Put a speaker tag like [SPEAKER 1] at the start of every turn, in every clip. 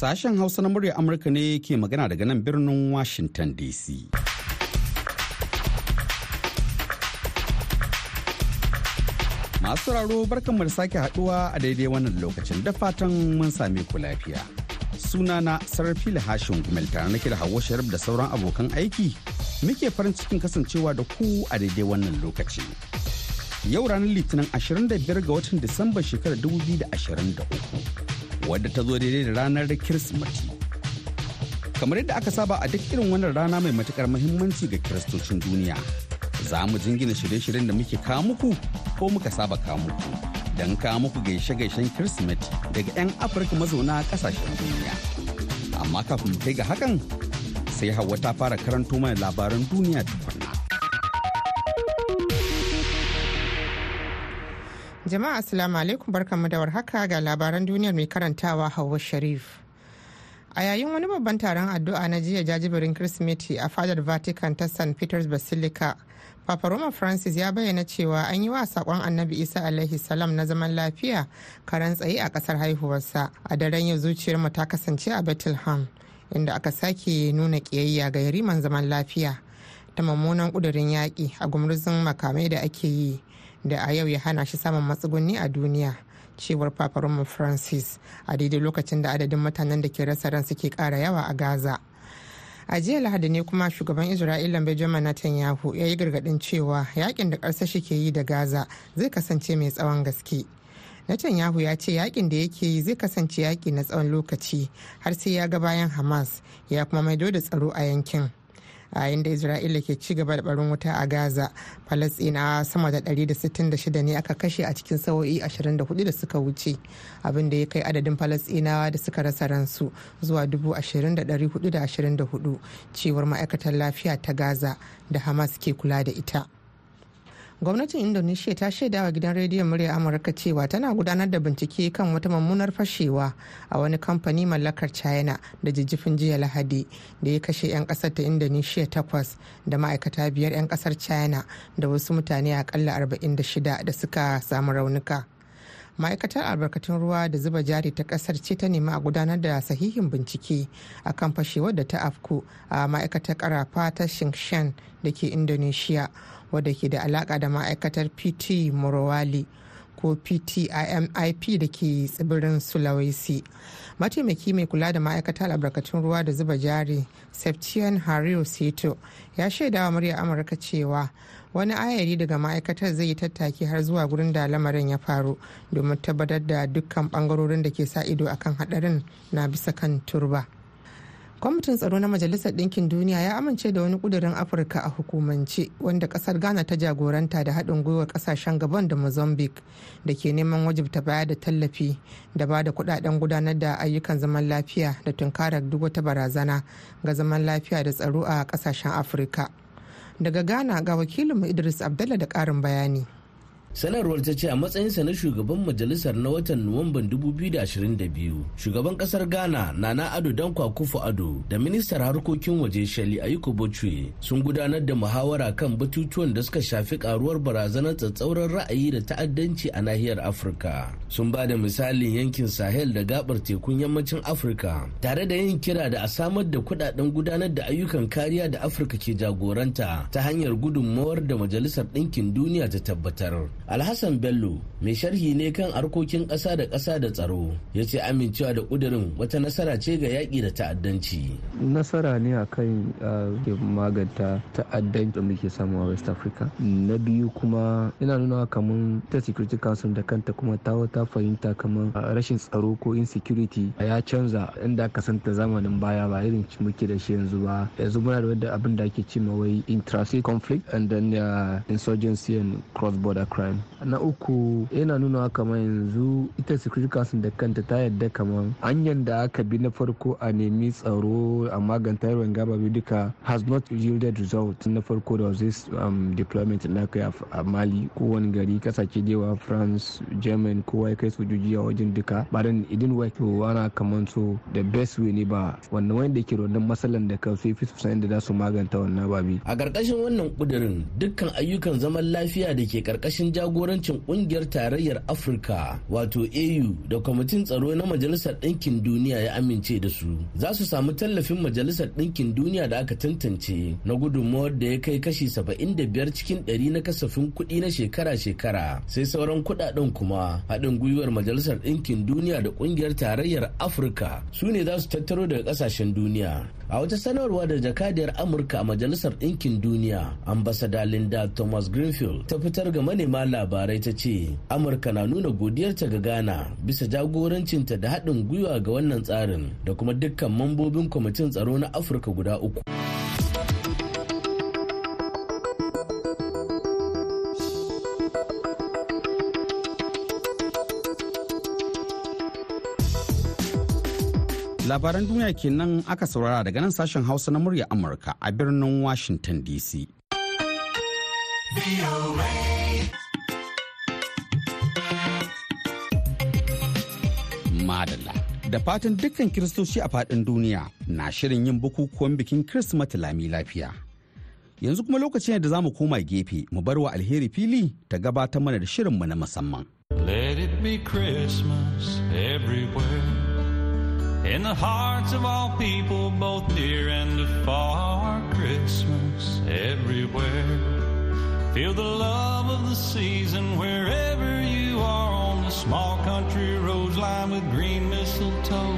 [SPEAKER 1] Sashen Hausa na murya Amurka ne ke magana daga nan birnin Washington DC. Masu raro barkanmu da sake haɗuwa a daidai wannan lokacin da fatan mun same ku lafiya. Sunana Sarfila Hashin Gumel tare nake da Hauwa Sharif da sauran abokan aiki muke farin cikin kasancewa da ku a daidai wannan lokaci. Yau ranar Litinin 25 ga watan Disamba shekarar 2023 wadda ta zo daidai da ranar Kirsimeti. Kamar yadda aka saba a duk irin wannan rana mai matuƙar muhimmanci ga kiristocin duniya. Za mu jingina shirye-shiryen da muke kawo muku ko muka saba kawo muku don kawo muku gaishe-gaishen Kirsimeti daga 'yan Afirka mazauna ƙasashen duniya. Amma kafin kai ga hakan sai Hauwa ta fara karanto mana labaran duniya tukunna.
[SPEAKER 2] Jama'a Assalamu alaikum barkanmu da warhaka ga labaran duniyar mai karantawa Hauwa Sharif. A yayin wani babban taron addu'a na jiya jajibirin Kirsimeti a fadar Vatican ta St. Peter's Basilica, Papa Roma Francis ya bayyana cewa an yi wa saƙon annabi Isa alaihi salam na zaman lafiya karan tsaye a ƙasar haihuwarsa. A daren yau zuciyarmu ta kasance a Bethlehem, inda aka sake nuna ƙiyayya ga yariman zaman lafiya ta mummunan ƙudurin yaƙi a gumurzun makamai da ake yi da a yau ya hana shi samun matsuguni a duniya cewar Papa Roma Francis a daidai lokacin da adadin mutanen da ke rasa ran suke ƙara yawa a Gaza. a jiya lahadi ne kuma shugaban isra'ila benjamin netanyahu ya yi gargaɗin cewa yaƙin da ƙarshe shi ke yi da gaza zai kasance mai tsawon gaske netanyahu ya ce yaƙin da yake yi zai kasance yaki na tsawon lokaci har sai ya ga bayan hamas ya kuma maido da tsaro a yankin a yayin da isra'ila ke ci gaba da barin wuta a gaza. Falastina sama da 166 ne aka kashe a cikin sa'o'i 24 da suka wuce abin da ya kai adadin falasinawa da suka rasa ransu zuwa 20,424 cewar ma'aikatar lafiya ta gaza da hamas ke kula da ita. Gwamnatin indonesia ta shaidawa gidan rediyon murya amurka cewa tana gudanar da bincike kan wata mummunar fashewa a wani kamfani mallakar china da jijjifin jiya lahadi da ya kashe 'yan ƙasar ta indonesia takwas da ma'aikata biyar 'yan ƙasar china da wasu mutane akalla 46 da suka samu raunuka. Ma'aikatar albarkatun ruwa da zuba jari ta ƙasar ce ta nemi a gudanar da sahihin bincike a kan fashewar da ta afku a ma'aikatar karafa ta shingshan da ke indonesia wadda ke da alaka da ma'aikatar pt morowali ko ptimip da ke tsibirin sulawesi mataimaki mai kula da ma'aikatar albarkatun ruwa da zuba jari septian hario seto ya shaidawa murya amurka cewa wani ayari daga ma'aikatar zai yi tattaki har zuwa gurin da lamarin ya faru domin tabbatar da dukkan ɓangarorin da ke sa ido akan hadarin na bisa kan turba. Kwamitin tsaro na majalisar ɗinkin duniya ya amince da wani ƙudurin afirka a hukumance wanda ƙasar ghana ta jagoranta da haɗin gwiwar ƙasashen gabon da mozambique da ke neman wajibta baya da tallafi da ba da kuɗaɗen gudanar da ayyukan zaman lafiya da tunkarar duk wata barazana ga zaman lafiya da tsaro a ƙasashen afirka. Daga ghana ga wakilinmu idris abdallah da ƙarin bayani.
[SPEAKER 3] Sanarwar ta ce a matsayinsa na shugaban majalisar na watan nuwamban 2022 shugaban ƙasar ghana nana ado dankwa kufu ado da ministar harkokin waje shali ayiko bochwe sun gudanar da muhawara kan batutuwan da suka shafi karuwar barazanar tsatsauran ra'ayi da ta'addanci a nahiyar afirka. Sun ba da misalin yankin sahel da gabar tekun yammacin afirka tare da yin kira da a samar da kuɗaɗen gudanar da ayyukan kariya da afirka ke jagoranta ta hanyar gudunmawar da majalisar ɗinkin duniya ta tabbatar. Alhassan bello mai sharhi ne kan harkokin ƙasa da ƙasa da tsaro ya ce amincewa da ƙudurin wata nasara ce ga yaƙi da ta'addanci.
[SPEAKER 4] Nasara ne a kan maganta ta'addanci da muke samu a west africa. Na biyu kuma yana nuna kamar ta security council da kanta kuma ta wata fahimta kamar rashin tsaro ko insecurity ya canza inda aka santa zamanin baya ba irin muke da shi yanzu ba. Yanzu muna da wadda abin da ake ce wai intrastate conflict and then uh, insurgency and cross-border crime. Na uku yana nuna kamar yanzu ita security council da kanta ta yadda kamar hanyar da aka bi na farko a nemi tsaro a maganta yawan gaba duka has not yielded result. Na farko da this um, deployment na kai a mali kowane gari ƙasashe dewa france german kowa ya kai sojoji a wajen duka. Ba dan idin work. To ana kamar so the best way ne ba wannan wanda ke wannan matsalan da sai fi san da za su maganta wannan babi
[SPEAKER 3] a ƙarƙashin wannan kudirin dukkan ayyukan zaman lafiya da ke ƙarƙashin jagorancin ƙungiyar tarayyar afirka wato au da kwamitin tsaro na majalisar ɗinkin duniya ya amince da su. Za su samu tallafin majalisar ɗinkin duniya da aka tantance na gudunmawar da ya kai kashi 75 cikin 100 na kasafin kuɗi na shekara-shekara. Sai sauran kuɗaɗen kuma haɗin gwiwar majalisar ɗinkin duniya da ƙungiyar tarayyar afirka su ne za su tattaro daga ƙasashen duniya. A wata sanarwa da jakadiyar amurka a majalisar ɗinkin duniya ambasada linda thomas greenfield ta fitar ga manema labarai ta ce amurka na nuna godiyarta ga ghana bisa jagorancinta da haɗin gwiwa ga wannan tsarin da kuma dukkan mambobin kwamitin tsaro na afirka guda uku.
[SPEAKER 1] Labaran duniya kenan aka saurara daga nan sashen hausa na murya amurka a birnin washington dc madalla. Da fatan dukkan kiristoci a faɗin duniya na shirin yin bukukuwan bikin kirsimati lami lafiya. Yanzu kuma lokaci ne da za mu koma gefe mu bar wa alheri fili ta gabatar mana da shirinmu na musamman.
[SPEAKER 5] Let it be Christmas everywhere. In the hearts of all people, both near and afar, Christmas everywhere. Feel the love of the season wherever you are on the small country roads lined with green mistletoe.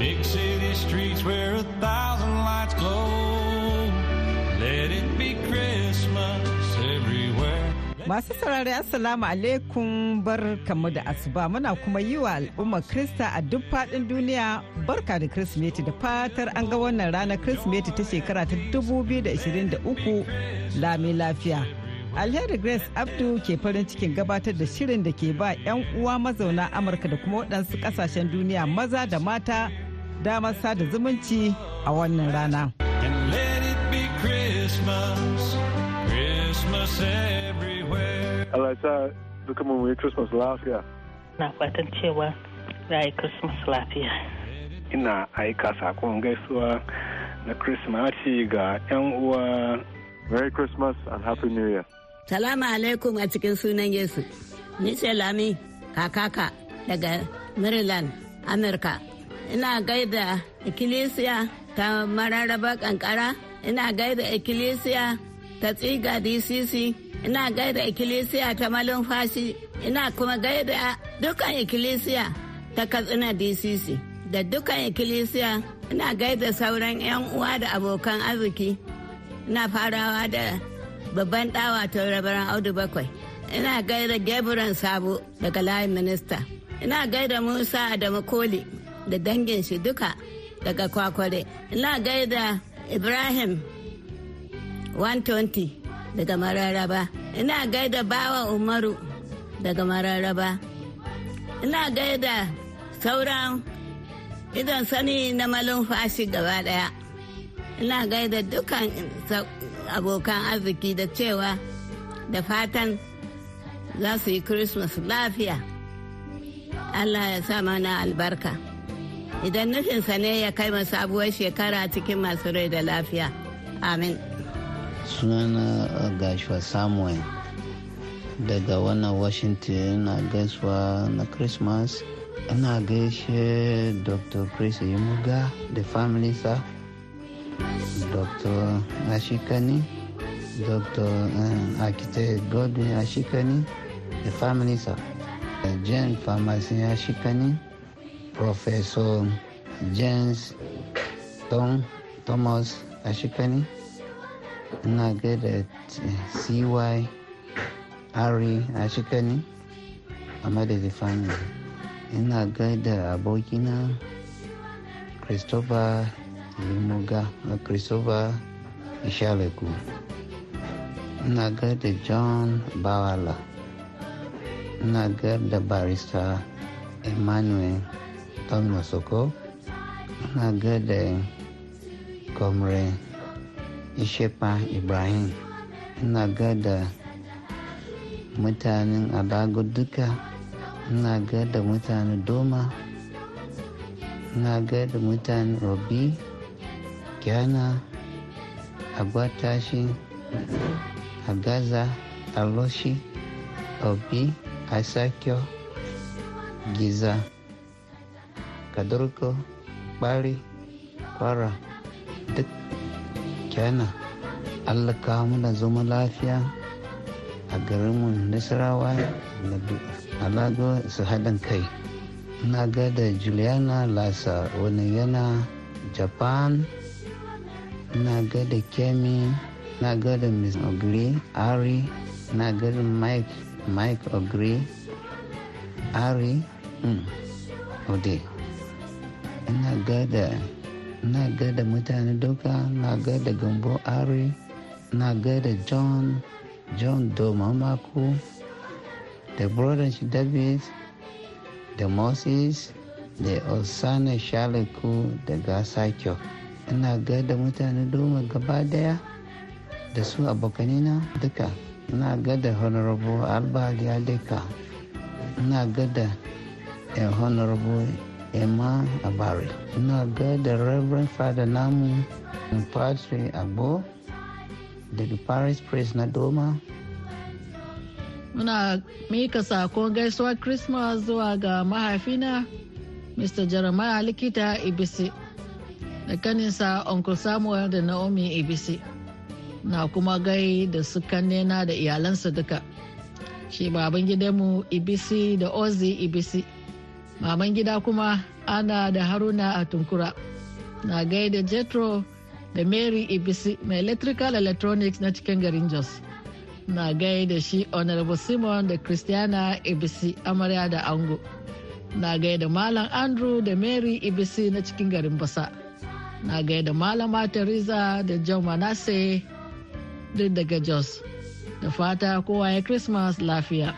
[SPEAKER 5] Big city streets where a
[SPEAKER 6] Masu saurari Assalamu alaikum bar kamu da asuba muna kuma yi wa al'ummar Krista a duk faɗin duniya barka da Kirsimeti da fatar an ga wannan ranar Kirsimeti ta shekara ta 2023 lami lafiya. Alheri Grace Abdu ke farin cikin gabatar da shirin da ke ba 'yan uwa mazauna Amurka da kuma waɗansu ƙasashen duniya maza da mata damar sada zumunci a wannan rana.
[SPEAKER 5] Christmas, Christmas.
[SPEAKER 7] Allah sa duka mu yi Christmas lafiya.
[SPEAKER 8] na fatan cewa za a yi Christmas lafiya.
[SPEAKER 7] Ina aika saƙon gaisuwa na Christmas ga 'yan uwa. Merry Christmas and Happy New Year.
[SPEAKER 9] Salamu alaikum a cikin sunan Yesu. Ni ce Lami kakaka daga Maryland, Amurka. Ina gaida ikkilisiya ta mararraba kankara, ina gaida ikkilisiya ta tsiga DCC, ina gaida ikkilisiya ta malumfashi, ina kuma gaida dukan ikkilisiya ta Katsina DCC. Da dukan ikkilisiya ina gaida sauran 'yan uwa da abokan arziki. Ina farawa da babban ɗawa ta rabaran audu bakwai ina gaida gabriel sabo daga layin minista ina gaida musa adamu koli da dangin shi duka daga kwakware ina gaida ibrahim 120 daga mararaba. Ina gaida bawa umaru daga mararaba. Ina gaida sauran idan sani na malumfashi gaba ɗaya ina gaida dukan abokan arziki da cewa da fatan za su yi christmas lafiya. Allah ya sa mana albarka. Idan nufinsa ne ya kai sabuwar shekara cikin masu rai da lafiya. Amin.
[SPEAKER 10] Sunana gashua samuel. Daga wannan washington na gaisuwa na christmas. Ina gaishe dr chris yimuga da family sa dr ashikani dr uh, architect godwin ashikani the family sa jane pharmacy ashikani professor james tom thomas ashikani ina gaida cy ari ashikani a madadi family ina gaida abokina christopher limuga na christopher ishaleku. Ina gaida john bawala. Ina gaida barista emmanuel tomnosoko ina gaida comre ishepa ibrahim. Ina gaida mutanen abago duka. Ina gaida mutanen doma. Ina gaida mutanen robi gyana agwatashi agaza aloshi obi asakio giza kadurko bari kwara duk kyana allah kawo mana zama lafiya a garinmu nasarawa da alago su haɗin kai. Na gada juliana lasa wani yana japan. Na gada kemi na gada miss ogri ari. Na gada mike mike ogri ari. Mm, ode. Ina gada na gada mutane duka na gada gambo ari na gada john john domamaku da brother david da moses da osana shaliku da gasakyo ina gada mutane doma gaba ɗaya da su abokanina duka. Ina gada honorable albali adeka ina gada eh, honorable emma abari. Ina gada reverend father namu patrick agbo daga paris press na doma.
[SPEAKER 11] Muna mika saƙon gaisuwar christmas zuwa ga mahaifina mr jeremiah likita ibisi da kaninsa uncle samuel da naomi ibisi. Na kuma gai da su kannena da iyalansa duka. Shi baban gidanmu ibisi da ozi ibisi. Maman gida kuma ana da haruna a tunkura. Na gai da jetro da mary ibisi mai electrical electronics na cikin garin jos. Na gai da shi honorable simon da christiana ibisi amarya da ango. Na gai da malam andrew da mary ibisi na cikin garin basa. Na gai da malama teresa da john manasse duk daga jos. Da fata kowa ya christmas lafiya.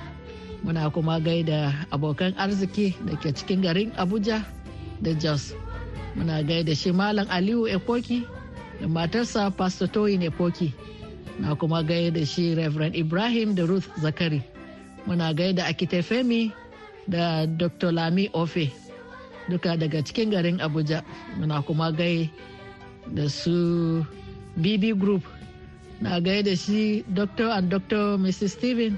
[SPEAKER 11] Muna kuma gai da abokan arziki da ke cikin garin abuja da jos. Muna gai da shi malam aliyu epoki da matarsa pastor toyin epoki. Na kuma gai da shi reverend ibrahim da ruth zakari. Muna gai da akitefemi da dr. Lami ofe duka daga cikin garin abuja. Muna kuma gai da su bb group. Na gai da shi dr and dr mrs steven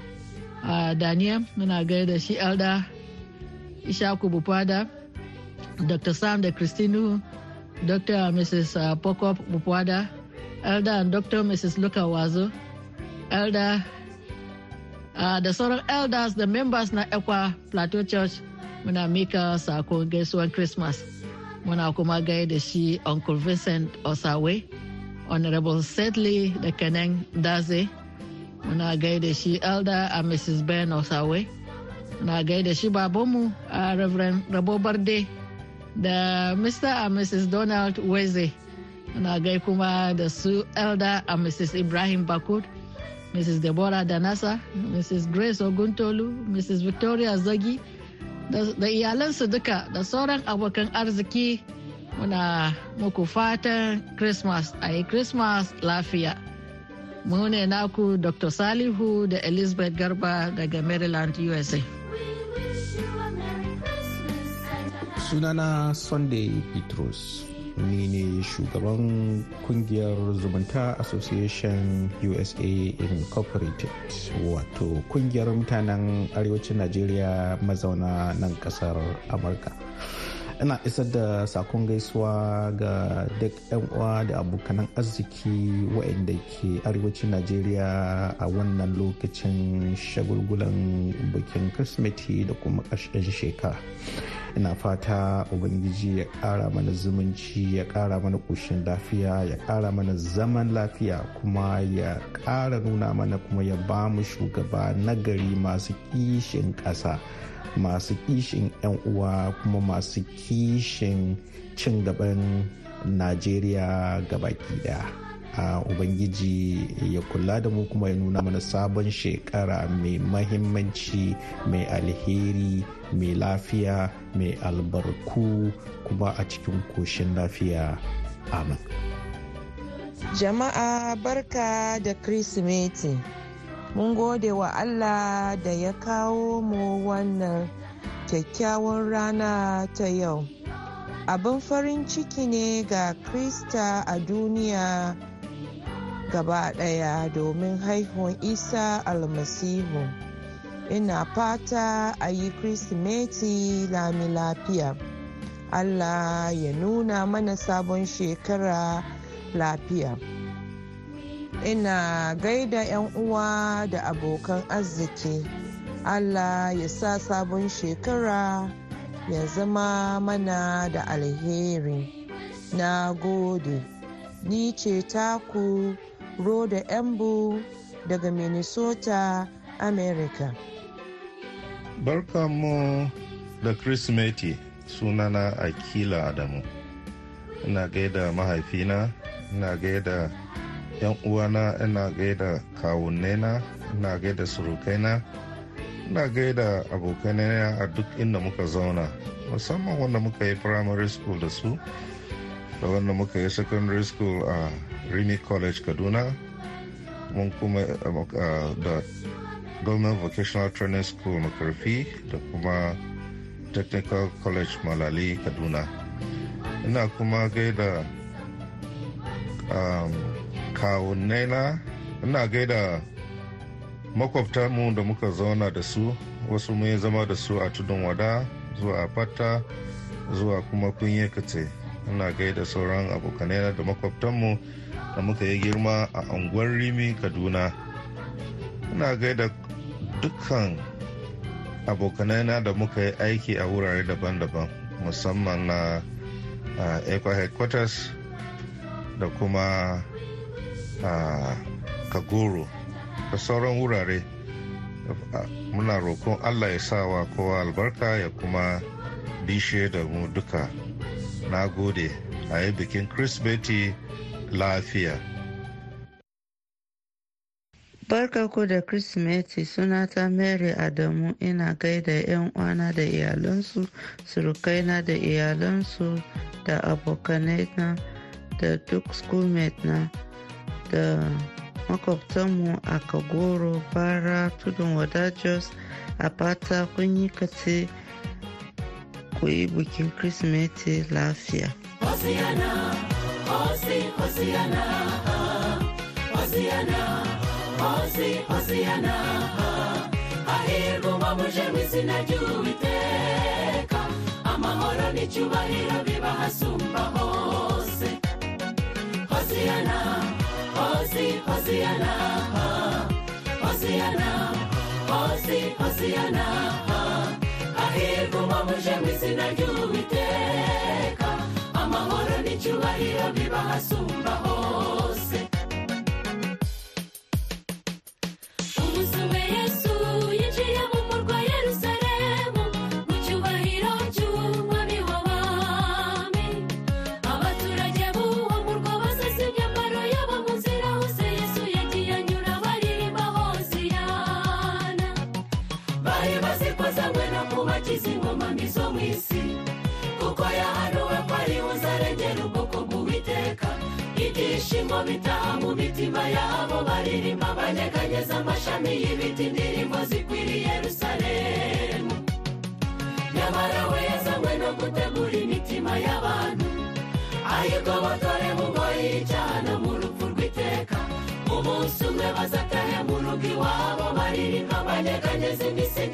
[SPEAKER 11] daniel muna gai da shi elda ishaku bufada dr. Sam da christinu dr. Mrs uh, pokop bufada elder and dr. Mrs luka wazo elder uh, da sauran elders da members na ekwa plateau church muna mika saƙon gaisuwan christmas. Muna kuma gai da shi uncle vincent osawe honorable sedley da kanan daze muna gai da shi elder a mrs ben osawe. Muna gai da shi babanmu a reverend rabo barde da mr and mrs donald weze. Muna gai kuma da su elder a mrs ibrahim bakud mrs deborah danasa mrs grace oguntolu mrs victoria zagi da iyalansu duka da sauran abokan arziki. Muna muku fatan christmas. A yi christmas lafiya. Mu ne naku dr salihu da elizabeth garba daga maryland usa
[SPEAKER 12] sunana sunday petrus. Ni ne shugaban ƙungiyar zumunta association usa incorporated wato ƙungiyar mutanen arewacin najeriya mazauna nan ƙasar amurka. Ina isar da saƙon gaisuwa ga duk 'yan uwa da abokanan arziki waɗanda ke arewacin najeriya a wannan lokacin shagulgulan bikin kirsimeti da kuma ƙarshen shekara. Ina fata ubangiji ya ƙara mana zumunci ya ƙara mana ƙoshin lafiya ya ƙara mana zaman lafiya kuma ya ƙara nuna mana kuma ya ba mu shugaba nagari masu kishin ƙasa. Masu kishin 'yan uwa kuma masu kishin cin gaban najeriya gabaki ɗaya a ubangiji ya kula da mu kuma ya nuna mana sabon shekara mai mahimmanci mai alheri mai lafiya mai albarku kuma a cikin koshin lafiya. Amin.
[SPEAKER 13] Jama'a barka da kirsimeti. Mun gode wa allah da ya kawo mu wannan kyakkyawan rana ta yau. Abin farin ciki ne ga krista a duniya gaba ɗaya domin haihuwan isa almasihu. Ina fata a yi kirsimeti lami lafiya. Allah ya nuna mana sabon shekara lafiya. Ina gaida 'yan uwa da abokan arziki. Allah ya sa sabon shekara ya zama mana da alheri. Na gode. Ni ce taku roda embu daga minnesota america.
[SPEAKER 14] Barkanmu da kirsimeti sunana akila adamu. Ina gaida mahaifina ina gaida yan uwana ina gaida kawunnena ina gaida surukaina ina gaida abokanai a duk inda muka zauna. Musamman wanda muka yi primary school da su da wanda muka yi secondary school a rimi college kaduna mun kuma da government vocational training school makarfi da kuma technical college malali kaduna. Ina kuma gaida um, kawunaina ina gaida makwabtanmu da muka zauna da su wasu mun zama da su a tudun wada zuwa fata zuwa kuma kunye kace ina gaida sauran abokanai da makwabtanmu da muka yi girma a unguwar rimi kaduna. Ina gaida dukkan abokanai da muka yi aiki a wurare daban-daban musamman na eco headquarters da kuma a kagoro da sauran wurare. Muna roƙon allah ya sa wa kowa albarka ya kuma bishe da mu duka. Na gode. A yi bikin kirsimeti lafiya.
[SPEAKER 15] Barka ku da kirsimeti. Sunata mary adamu. Ina gaida 'yan uwana da iyalansu surukaina da iyalansu da abokanaina da duk schoolmate na. Da makwabtanmu a kagoro bara tudun wada jos a fata kun yi kace ku yi bikin lafiya
[SPEAKER 16] Hosiana, Hosi, Hosiana, Hosiana, Hosi, Hosiana, hahirwa umwamuje mu izina ry'Uwiteka, amahoro n'icyubahiro biba hasumba hose. Hosiana, Hosi, Hosiana, Hosiana, Hosi, Hosiana, hahirwa umwamuje mu izina ry'Uwiteka, amahoro n'icyubahiro biba hasumba hose. Bitaha mu mitima yabo baririmba banyeganyeza amashami y'ibiti indirimbo zikwiriye Yerusalemu. Nyamara we yazanywe no gutegura imitima y'abantu, ayigobotore mu ngoyi y'icyaha mu rupfu rw'iteka. Umunsi umwe bazatahe mu rugo iwabo baririmba banyeganyeza imisingi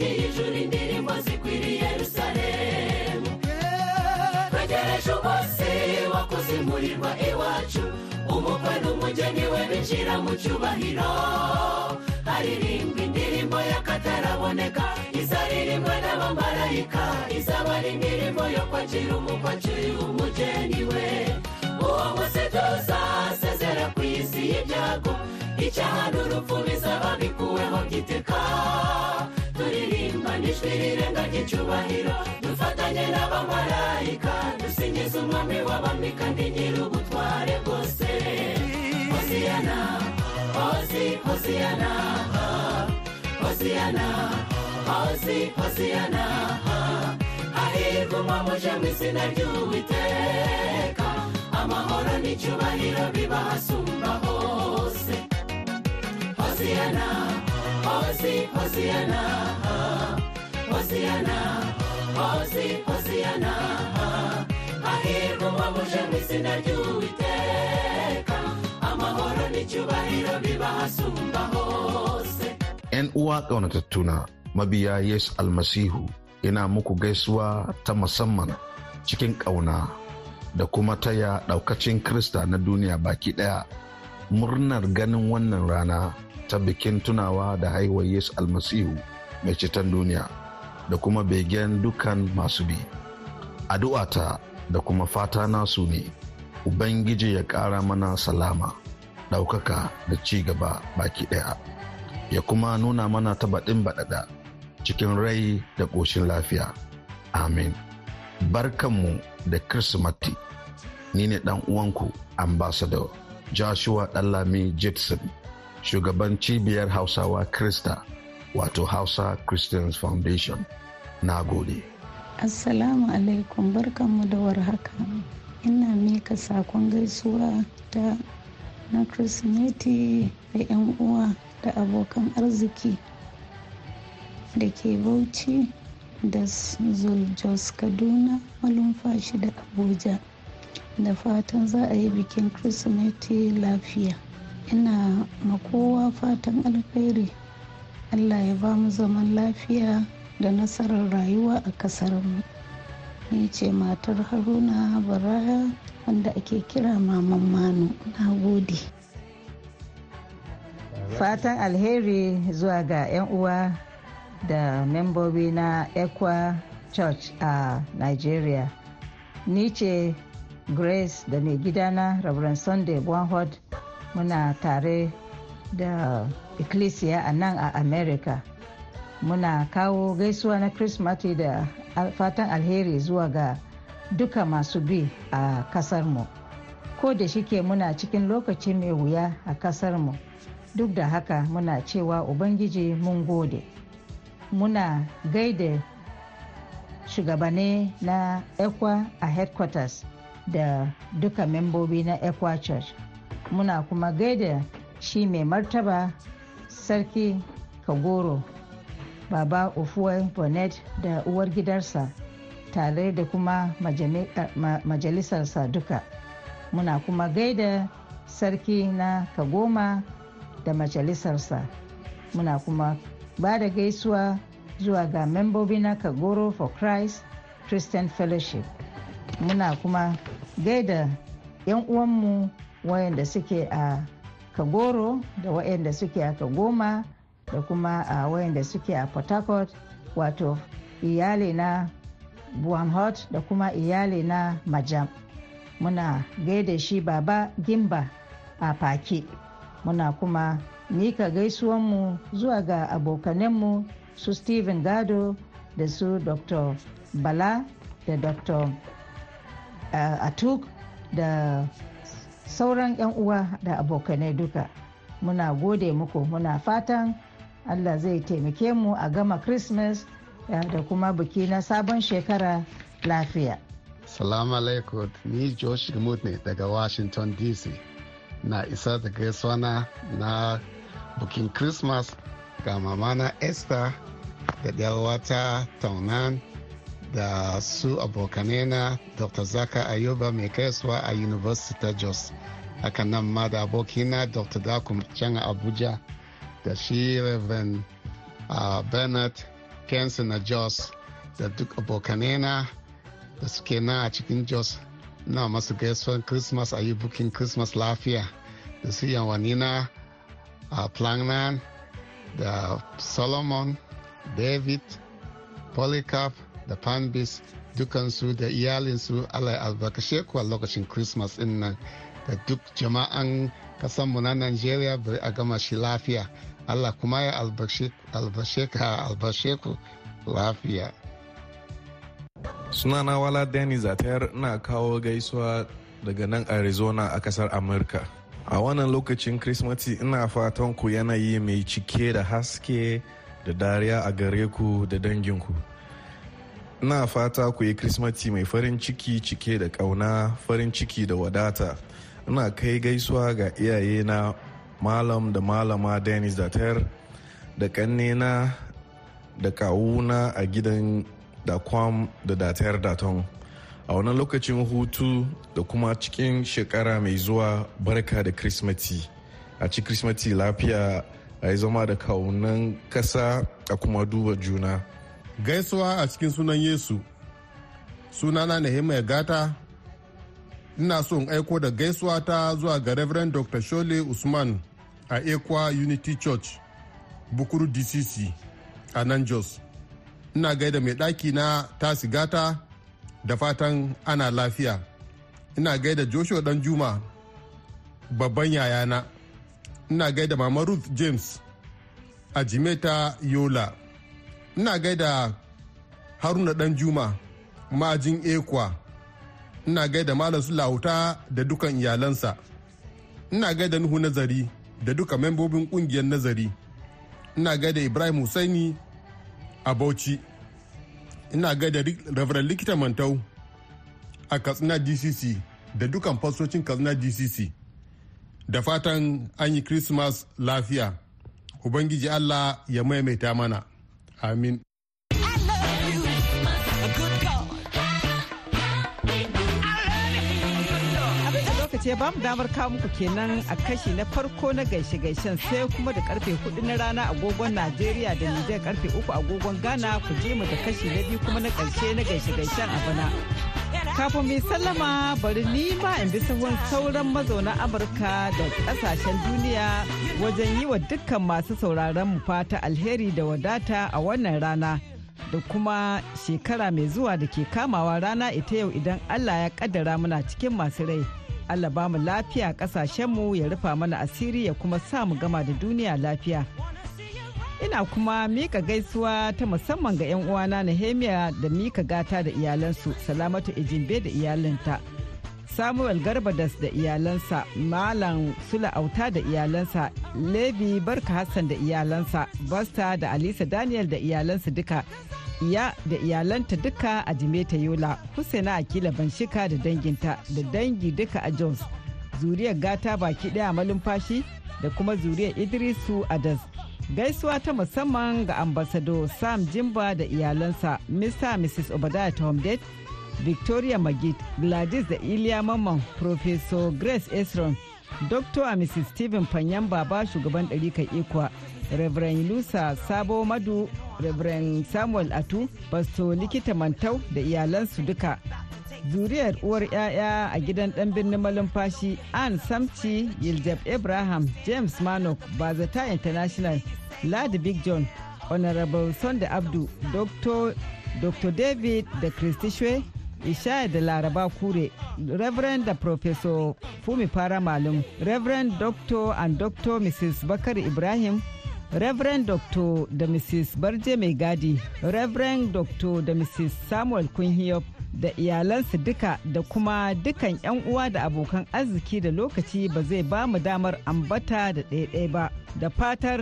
[SPEAKER 16] binjira mu cyubahiro haririmbwa indirimbo y'akataraboneka. Izaririmbwa n'abamarayika izaba ari indirimbo yo kwakira umukwe acyuye umugeni we. Uwo munsi tuzasezera ku isi y'ibyago icyaha n'urupfu bizaba bikuweho giteka. Turirimba n'ijwi rirenga ry'icyubahiro dufatanye n'abamarayika dusingiza umwami w'abami kandi nyir'ubutware bwose. Hosiana, Hosi, Hosiana, Hosiana, Hosi, Hosiana, hahirwa muje mu izina ry'Uwiteka, amahoro n'icyubahiro bibahasumba hose. Hosiana, Hosi, Hosiana, Hosiana, Hosi, Hosiana, hahirwa muje mu izina. Hasumba hose.
[SPEAKER 17] 'yan uwa ƙaunatattuna mabiya yesu almasihu ina muku gaisuwa ta musamman cikin ƙauna da kuma taya ɗaukacin krista na duniya baki ɗaya. Murnar ganin wannan rana ta bikin tunawa da haihuwar yesu almasihu mai ceton duniya da kuma begen dukan masu bi. Addu'ata da kuma fata nasu ne ubangiji ya ƙara mana salama. Ɗaukaka da ci gaba baki ɗaya ya kuma nuna mana ta baɗin baɗaɗa cikin rai da ƙoshin lafiya. Amin. Barkanmu da kirsimati. Ni ne ɗan uwanku ambassador joshua ɗallami jitson shugaban cibiyar hausawa krista wato hausa christians foundation. Na gode.
[SPEAKER 18] Assalamu alaikum barkanmu da warhaka. Ina mika saƙon gaisuwa ta na kirsimeti da 'yan uwa da abokan arziki da ke bauchi da zuljos kaduna malumfashi da abuja. Da fatan za a yi bikin kirsimeti lafiya. Ina makowa fatan alkhairi allah ya ba mu zaman lafiya da nasarar rayuwa a kasarmu ni ce matar haruna baraya wanda ake kira maman manu. Na gode.
[SPEAKER 19] Fatan alheri zuwa ga 'yan uwa da membobi na ekwa church a nigeria. Ni ce grace da mai gidana reverend sunday bonhod. Muna tare da ecclesia a nan a america. Muna kawo gaisuwa na christmas da fatan alheri zuwa ga duka masu bi a kasarmu. Ko da shike muna cikin lokaci mai wuya a kasarmu. Duk da haka muna cewa ubangiji mun gode. Muna gaida shugabane na ekwa a headquarters da duka membobi na ekwa church. Muna kuma gaida shi mai martaba sarki kagoro. Baba ofuwa bonnet da uwar gidarsa tare da kuma majalisarsa duka. Muna kuma gaida sarki na kagoma da majalisarsa. Muna kuma ba da gaisuwa zuwa ga membobi na kagoro for christ christian fellowship. Muna kuma gaida 'yan uwanmu wayanda suke a kagoro da wayanda suke a kagoma da kuma a wayanda suke a port harcourt wato iyali na buamhot da kuma iyali na majam. Muna gaida shi baba gimba a fake muna kuma mika gaisuwanmu zuwa ga abokanenmu su steven gado da su dr bala da dr uh, atuk da sauran 'yan uwa da abokanai duka. Muna gode muku muna fatan allah zai taimake mu a gama christmas da kuma biki na sabon shekara lafiya.
[SPEAKER 20] Salamu alaikum. Ni josh remote ne daga washington dc na isa da gaisuwa na bukin christmas ga mamana esther da ɗawata taunan da su abokanena dr zaka ayuba mai kaisuwa a university ta jos. Haka nan ma da abokina dr dakum can abuja da shi reverend uh, bernard kensi na jos da duk abokanena da suke na a cikin jos na masu gaisuwan christmas a yi bukin christmas lafiya da su yawanina a planan da solomon david polycarp da panbis dukansu da iyalinsu allah albarkashe ku a lokacin christmas ɗin nan da duk jama'an kasanmu na nigeria bari a gama shi lafiya allah kuma ya albashe ka albashe ku lafiya.
[SPEAKER 21] Sunana wala dani zatayar ina kawo gaisuwa daga nan arizona a ƙasar amurka. A wannan lokacin krismati ina fatan ku yanayi mai cike da haske da dariya a gare ku da danginku. Ina fata ku yi krismati mai farin ciki cike da ƙauna farin ciki da wadata. Ina kai gaisuwa ga iyaye na malam da malama dennis dater da kannena da kawuna a gidan da kwam da datar daton a wannan lokacin hutu da kuma cikin shekara mai zuwa barka da krismati a ci krismati lafiya a yi zama da kaunan kasa a kuma duba juna.
[SPEAKER 22] Gaisuwa a cikin sunan yesu. Sunana nehemiah gata. Ina so in aiko da gaisuwa ta zuwa ga reverend dr shole usman. A ekwa unity church bukuru dcc a nan jos ina gaida mai ɗaki na tasi gata da fatan ana lafiya. Ina gaida joshua dan juma babban yayana. Ina gaida mama ruth james a jimeta yola. Ina gaida haruna dan juma ma'ajin ekwa. Ina gaida malam su da dukan iyalansa. Ina gaida nuhu nazari da duka membobin ƙungiyar nazari. Ina gaida ibrahim husaini a bauchi. Ina gaida reverend likita mantau a katsina dcc da dukan fasocin katsina dcc da fatan an yi christmas lafiya. Ubangiji allah ya maimaita mana. Amin.
[SPEAKER 6] Lokaci ya ba mu damar kawo muku kenan a kashi na farko na gaishe-gaishen sai kuma da ƙarfe huɗu na rana agogon Najeriya da Nijar ƙarfe uku agogon Ghana ku je mu da kashi na biyu kuma na ƙarshe na gaishe-gaishen a bana. Kafin mai sallama bari ni ma in bi sahun sauran mazauna Amurka da ƙasashen duniya wajen yi wa dukkan masu sauraron mu fata alheri da wadata a wannan rana. da kuma shekara mai zuwa da ke kamawa rana ita yau idan Allah ya kaddara muna cikin masu rai. Allah ba mu lafiya kasashenmu ya rufa mana asiri ya kuma sa mu gama da duniya lafiya. Ina kuma mika gaisuwa ta musamman ga 'yan uwana Nehemiya da mika gata da iyalansu, Salamatu Ejimbe da iyalinta. Samuel Garbadas da iyalansa, Malam Sula Auta da iyalansa, Levi Barka Hassan da iyalansa, Basta da Alisa Daniel da iyalansa duka. iya da iyalanta duka a jimeta yola husaina akila banshika da danginta da dangi duka a jos zuriyar gata baki ɗaya malumfashi da kuma zuriyar idrisu adas gaisuwa ta musamman ga ambasado sam jimba da iyalansa mr mrs obadiah tomdet victoria magid gladys da iliya mamman professor grace esron dr mrs stephen panyan baba shugaban ɗarikar ikwa reverend lusa sabo madu reverend samuel atu basto likita mantau da iyalansu duka. Zuriyar uwar 'ya'ya a gidan dan birnin malumfashi an samci yiljab abraham james manok bazata international ladi big john honorable sunday abdu dr david da christy shwe ishaya da laraba kure reverend da professor fumi fara malum reverend dr and dr mrs bakar ibrahim Reverend Dr. da Mrs. Barje Mai Gadi, Reverend Dr. da Mrs. Samuel Kunhiyop da iyalansu duka da kuma dukan 'yan uwa da abokan arziki da lokaci ba zai ba mu damar ambata da ɗaiɗai ba. Da fatar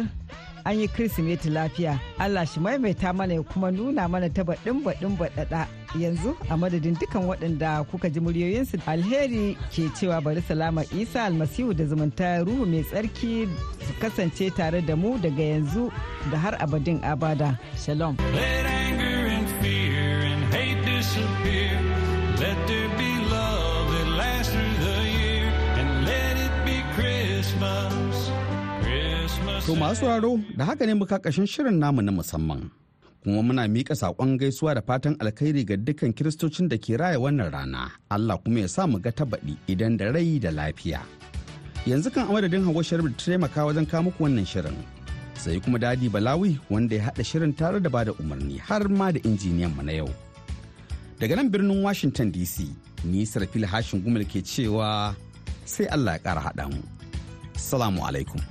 [SPEAKER 6] an yi Kirsimeti lafiya. Allah shi maimaita mana ya kuma nuna mana ta baɗin baɗin baɗaɗa. Yanzu a madadin dukan waɗanda kuka ji muryoyinsu alheri ke cewa bari salama Isa almasihu da zumunta ruhu mai tsarki su kasance tare da mu daga yanzu da har abadin abada. Shalom.
[SPEAKER 1] To masu sauraro da haka ne muka kashin shirin namu na musamman. Kuma muna miƙa saƙon gaisuwa da fatan alkhairi ga dukkan kiristocin da ke raya wannan rana. Allah kuma ya sa mu ga tabaɗi idan da rai da lafiya. Yanzu kan amadadin Hauwa Sharif ta taimaka wajen kawo muku wannan shirin. Sai kuma Dadi Balawi wanda ya haɗa shirin tare da ba da umarni har ma da injiniyan mu na yau. Daga nan birnin Washington DC, ni Sarfil Hashin Gumal ke cewa sai Allah ya ƙara haɗa mu. Salamu alaikum.